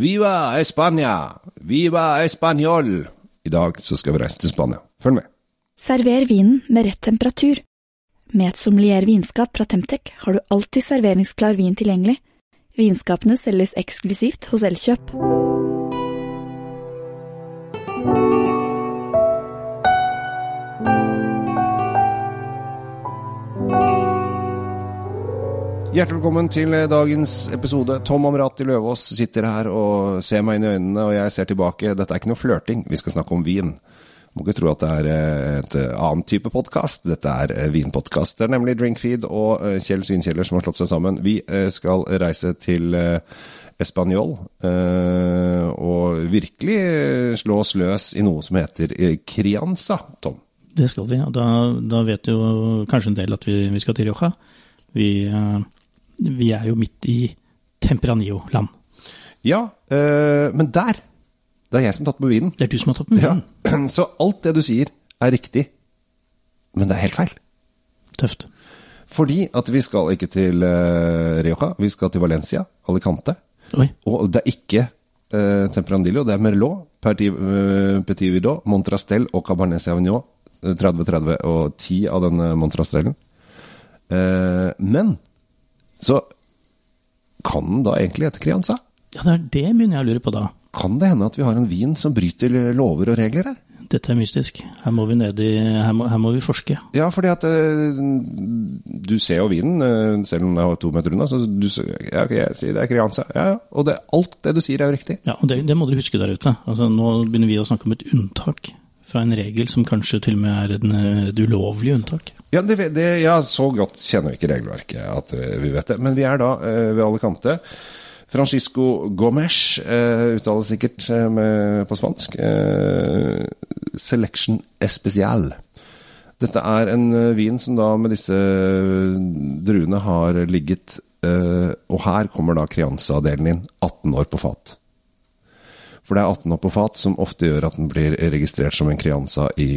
Viva España! Viva Español! I dag så skal vi reise til Spania. Følg med. Server vinen med rett temperatur. Med et sommelier vinskap fra Temtec har du alltid serveringsklar vin tilgjengelig. Vinskapene selges eksklusivt hos Elkjøp. Hjertelig velkommen til dagens episode. Tom Amrati Løvaas sitter her og ser meg inn i øynene, og jeg ser tilbake. Dette er ikke noe flørting, vi skal snakke om vin. Må ikke tro at det er eh, et annen type podkast. Dette er eh, vinpodkast. Det er nemlig Drinkfeed og eh, Kjell Svinkjeller som har slått seg sammen. Vi skal reise til Español og virkelig slå oss løs i noe som heter Crianza, Tom. Det skal vi, og da, da vet jo kanskje en del at vi, vi skal til Rioja. Vi, vi, er jo midt i Tempranillo-land. Ja, men der det er jeg som har tatt med vinen. Det er du som har tatt med vinen. Ja. Så alt det du sier, er riktig. Men det er helt feil. Tøft. Fordi at vi skal ikke til uh, Rioja, vi skal til Valencia, Alicante. Oi. Og det er ikke uh, Temperandillo, det er Merlot, Petit, uh, Petit Vidot, Montrastel og Cabernet Sauvignon. 30-30 og 10 av denne Montrastrellen. Uh, men så kan den da egentlig hete Crianza? Ja, det er det begynner jeg å lure på da. Kan det hende at vi har en vin som bryter lover og regler her? Dette er mystisk. Her må vi ned i Her må, her må vi forske. Ja, fordi at uh, du ser jo vinen, uh, selv om den er to meter unna. Så du ja, jeg sier det er Crianza. Ja, ja. Og det, alt det du sier, er jo riktig. Ja, og det, det må dere huske der ute. Altså, nå begynner vi å snakke om et unntak fra en regel som kanskje til og med er en, et ulovlig unntak. Ja, det, det, ja, så godt kjenner vi ikke regelverket at vi vet det. Men vi er da uh, ved Alicante. Francisco Gomes, uh, uttales sikkert uh, med, på spansk. Uh, Selection Especial. Dette er en vin som da med disse druene har ligget Og her kommer da Crianza-delen inn. 18 år på fat. For det er 18 år på fat som ofte gjør at den blir registrert som en Crianza i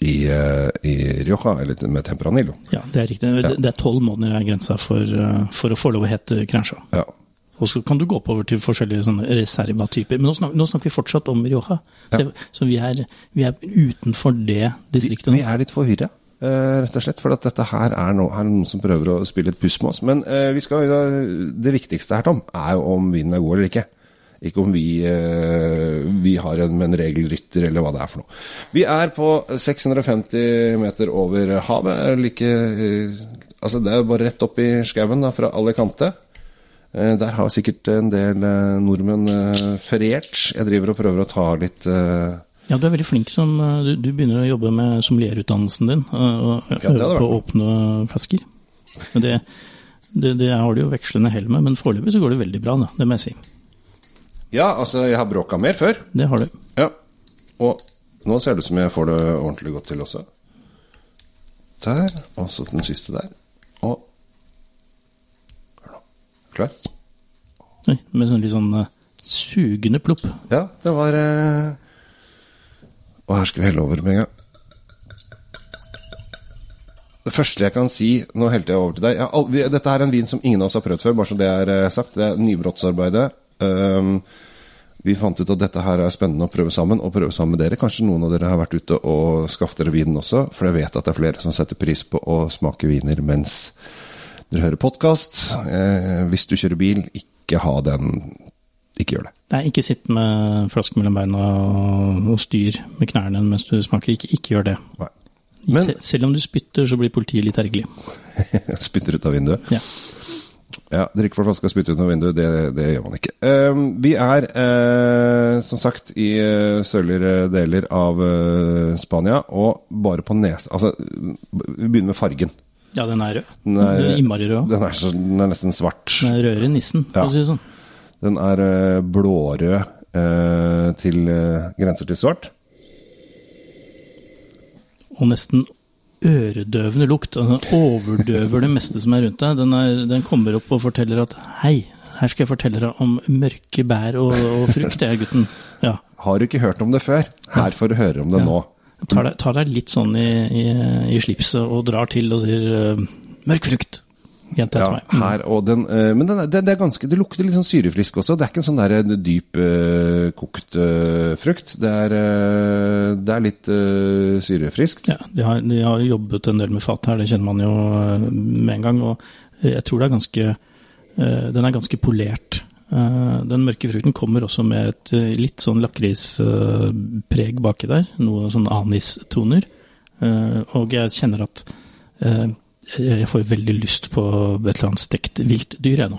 i, i Rioja, eller med Tempranillo. Ja, det er riktig. Ja. Det er tolv måneder er grensa for, for, å få lov å hete Crianza. Ja. Og så kan du gå oppover til forskjellige sånne reservatyper. Men nå snakker, nå snakker, vi fortsatt om Rioja. Så, Ja. så vi, er, vi, er, utenfor det distriktet. Vi, vi er litt forvirra, uh, rett og slett. For at dette her er, no, her er noen som prøver å spille et puss med oss. Men uh, vi skal, uh, det viktigste her, Tom, er jo om vinden er god eller ikke. Ikke om vi, vi har en, en regelrytter, eller hva det er for noe. Vi er på 650 meter over havet. Like, altså det er jo bare rett opp i skauen fra Alicante. Der har sikkert en del nordmenn feriert. Jeg driver og prøver å ta litt Ja, du er veldig flink som Du, du begynner å jobbe med sommelierutdannelsen din og øve ja, på å åpne flasker. Det, det, det har du jo vekslende hell med, men foreløpig så går det veldig bra, da. Det må jeg si. Ja, altså, jeg har bråka mer før. Det har du. Ja. Og nå ser det ut som jeg får det ordentlig godt til også. Der. Og så den siste der. Og Hør nå. Klar? Oi, med sånn litt sånn uh, sugende plopp. Ja, det var uh... Og her skal vi helle over med en gang. Det første jeg kan si Nå helte jeg over til deg. Jeg vi- dette er en vin som ingen av oss har prøvd før, bare så det er eh, sagt. Det er nybrottsarbeidet. Um, vi fant ut at dette her er spennende å prøve sammen, og prøve sammen med dere. Kanskje noen av dere har vært ute og skaffet dere vinen også, for jeg vet at det er flere som setter pris på å smake viner mens dere hører podkast. Eh, hvis du kjører bil, ikke ha den Ikke gjør det. Nei, ikke sitt med flaske mellom beina og, styr med knærne mens du smaker. Ikke, ikke gjør det. Men- Sel selv om du spytter, så blir politiet litt ergerlig. Spytter ut av vinduet. Ja. Ja, drikke fra flaska og spytte ut noe vindu, det, det gjør man ikke. Uh, vi er uh, som sagt i uh, sørligere deler av eh, Spania, og bare på nese... Altså, vi begynner med fargen. ja, den er rød. Den er- Den er innmari rød. Den er, så, den er nesten svart. Den er rødere enn nissen, for Ja. å si det sånn. Den er blårød til grenser til svart. Og nesten øredøvende lukt. Altså, Den overdøver det meste som er rundt deg. Den, er, den kommer opp og forteller at hei, her skal jeg fortelle deg om mørke bær og, og frukt, jeg, gutten. Ja. Har du ikke hørt om det før? Her får du høre om det Ja. nå. Tar deg, tar deg litt sånn i, i, i slipset og drar til og sier eh, mørk frukt. Gjent etter Ja, meg. Mm. her, og den, eh, men den, den, det, er ganske, det lukter litt sånn syrefrisk også. Det er ikke en sånn der eh, dyp uh, kokt uh, frukt. Det er, uh, det er litt syrefriskt. Ja, de har, de har jobbet en del med fat her, det kjenner man jo med en gang. Og jeg tror det er ganske Den er ganske polert. Den mørke frukten kommer også med et litt sånn lakrispreg baki der. Noe sånn anistoner. Og jeg kjenner at jeg får veldig lyst på et eller annet stekt viltdyr, jeg nå.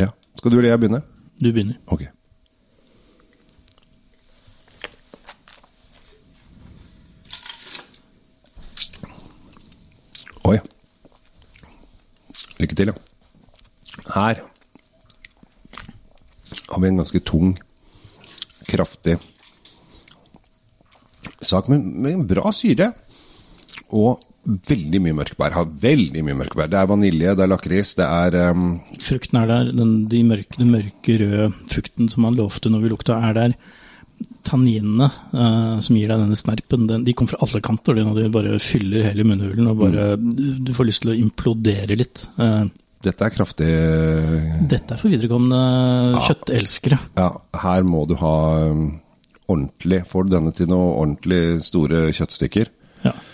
Ja. Skal du eller jeg begynne? Du begynner. Ok. Oi. Lykke til, ja. Her har vi en ganske tung, kraftig sak, men med en bra syre. Og veldig mye mørkbær. Har veldig mye mørkbær. Det er vanilje, det er lakris, det er um Frukten er der, den, de mørke, den mørke røde frukten som man lovte når vi lukta, er der. Tanninene uh, som gir deg denne snerpen, den, de kommer fra alle kanter. Er når de bare fyller hele munnhulen og bare du, du får lyst til å implodere litt. Uh, Dette er kraftig dette er for viderekomne kjøttelskere. Ja, her må du ha um, ordentlig Får du denne til noe ordentlig store kjøttstykker?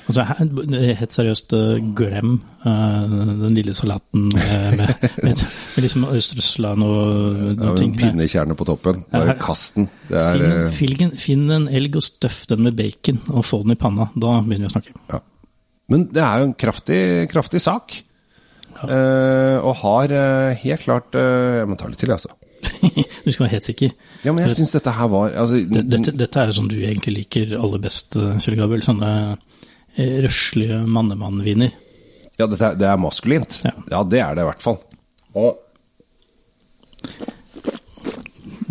Ja. Altså, helt seriøst, eh, glem eh, den lille salaten med, med, med, med liksom Østersland og Ja, noe med ting. pinnekjerne på toppen. Bare kast den. Det Finn, eh, finn, en elg og støff den med bacon, og få den i panna. Da begynner vi å snakke. ja. Men det er jo en kraftig, kraftig sak. Eh, og har helt klart eh, Jeg må ta litt til, altså. du skal være helt sikker. Ja, men jeg syns dette her var altså, Dette, dette er jo som du egentlig liker aller best, Kjell Gabel. Sånne røslige mannemannviner. Ja, det er- det er maskulint. Ja. Ja. det er det i hvert fall. Og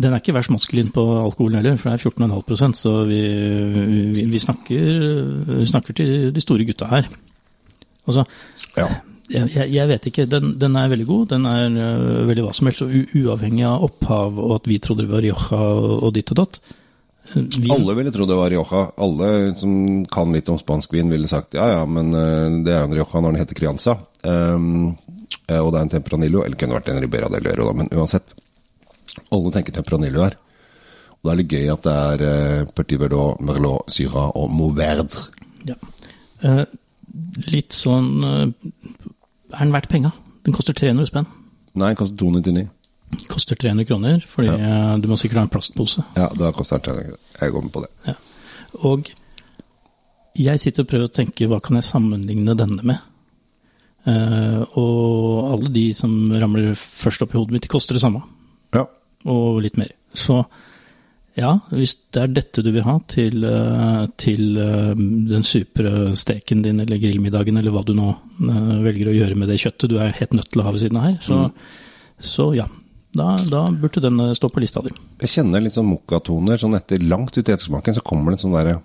Den er ikke verst maskulin på alkoholen heller, for det er 14,5% så vi, vi, vi, snakker, snakker til de store gutta her. Altså, ja. jeg, jeg- jeg vet ikke, den, den er veldig god, den er uh, veldig hva som helst, uavhengig av opphav og at vi trodde det var Rioja og, og ditt og datt. Vi, Alle ville tro det var Rioja. Alle som kan litt om spansk vin, ville sagt ja ja, men eh, det er en Rioja når den heter Crianza. Um, eh, og det er en Tempranillo, eller kunne vært en Ribera del da, men uansett. Alle tenker Tempranillo her. Og det er litt gøy at det er uh, Petit Verdot, Merlot, Syra og Mauverdre. ja. Eh, litt sånn Er den verdt penga? Den koster 300 spenn. Nei, den koster 299. Koster 300 kroner, fordi ja. du må sikkert ha en plastpose. Ja, da koster den 300. kroner. Jeg går med på det. Ja. Og jeg sitter og prøver å tenke hva kan jeg sammenligne denne med? Uh, og alle de som ramler først opp i hodet mitt, de koster det samme, Ja. og litt mer. Så ja, hvis det er dette du vil ha til, uh, til uh, den supre steken din eller grillmiddagen, eller hva du nå eh, velger å gjøre med det kjøttet du er helt nødt til å ha ved siden av her, så, så ja. Da, da burde den eh, stå på lista di. Jeg kjenner litt sånn mokkatoner. Sånn etter langt ut i ettersmaken så kommer det en sånn derre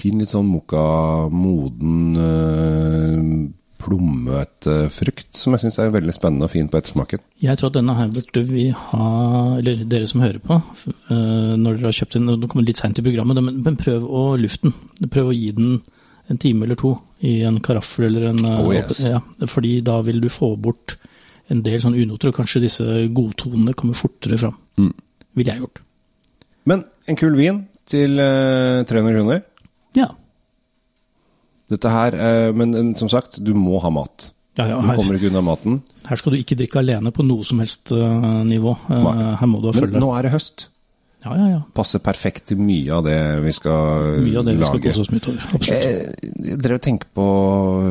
Fin, litt sånn mokka, moden, øh, plommete frukt, som jeg syns er veldig spennende og fin på ettersmaken. Jeg tror at denne her burde vi ha, eller dere som hører på, eh, når dere har kjøpt den, nå kommer litt seint i programmet, men, prøv å lufte den. Prøv å gi den en time eller to i en karaffel eller en eh, Oh, yes. ja, Fordi da vil du få bort en del sånne unoter, og kanskje disse godtonene kommer fortere fram. Mm. Ville jeg gjort. Men en kul vin til øh, 300 kroner. Ja. Dette her, øh, men øh, som sagt, du må ha mat. Ja, ja, Du kommer ikke unna maten. her skal du ikke drikke alene på noe som helst eh, nivå. Eh, her må du ha følge. Men nå er det høst. Ja, ja, ja. Passer perfekt til mye av det vi skal Mye av det vi skal lage. kose oss mye utover. Absolutt. Jeg, Jeg drev og tenkte på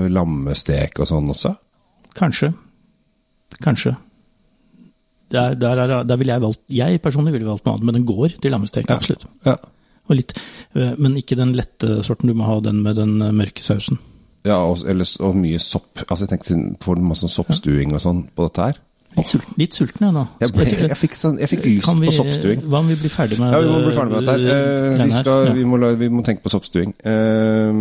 lammestek og sånn også. Kanskje. Kanskje. Der, der, er, der ville jeg valgt Jeg personlig ville valgt noe annet, men den går til lammestek, Ja. absolutt. Ja. Og litt, øh, men ikke den lette sorten. Du må ha den med den øh, mørke sausen. Ja, og, eller, og mye sopp. Altså, jeg tenkte, får masse soppstuing og sånn på dette her? Litt, sulten, litt sulten, jeg nå. Jeg, ble, jeg, fikk, sånn, jeg fikk lyst vi- på soppstuing. Hva om vi blir ferdig med Ja, vi må bli ferdig med dette her. Eh, vi, skal, Ja. vi, må, vi må tenke på soppstuing. Eh,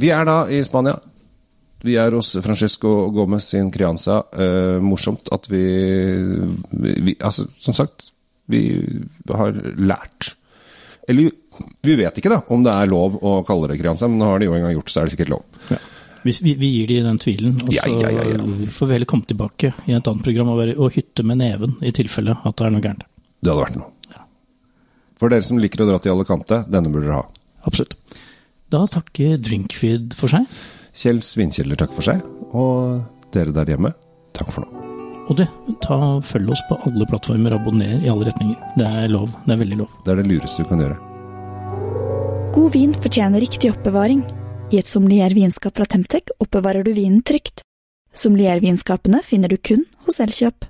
vi er da i Spania. Vi er hos Francesco Gomez sin Crianza. Eh, morsomt at vi, vi Altså, som sagt, vi har lært Eller vi vet ikke da om det er lov å kalle det Crianza, men har de jo en gang gjort så er det sikkert lov. Ja. Hvis vi, vi gir de den tvilen, og så Ja, ja, ja, ja. får vi heller komme tilbake i et annet program og, være, og hytte med neven i tilfelle at det er noe gærent. Det hadde vært noe. For dere som liker å dra til Alicante, denne burde dere ha. Absolutt. Da takker Drinkfeed for seg. Kjell Svinkjeller takker for seg, og dere der hjemme, takk for nå. Og det, ta, følg oss på alle plattformer, abonner i alle retninger. Det er lov. Det er veldig lov. Det er det lureste du kan gjøre. God vin fortjener riktig oppbevaring. I et sommelier vinskap fra Temtec oppbevarer du vinen trygt. Sommeliervinskapene finner du kun hos Elkjøp.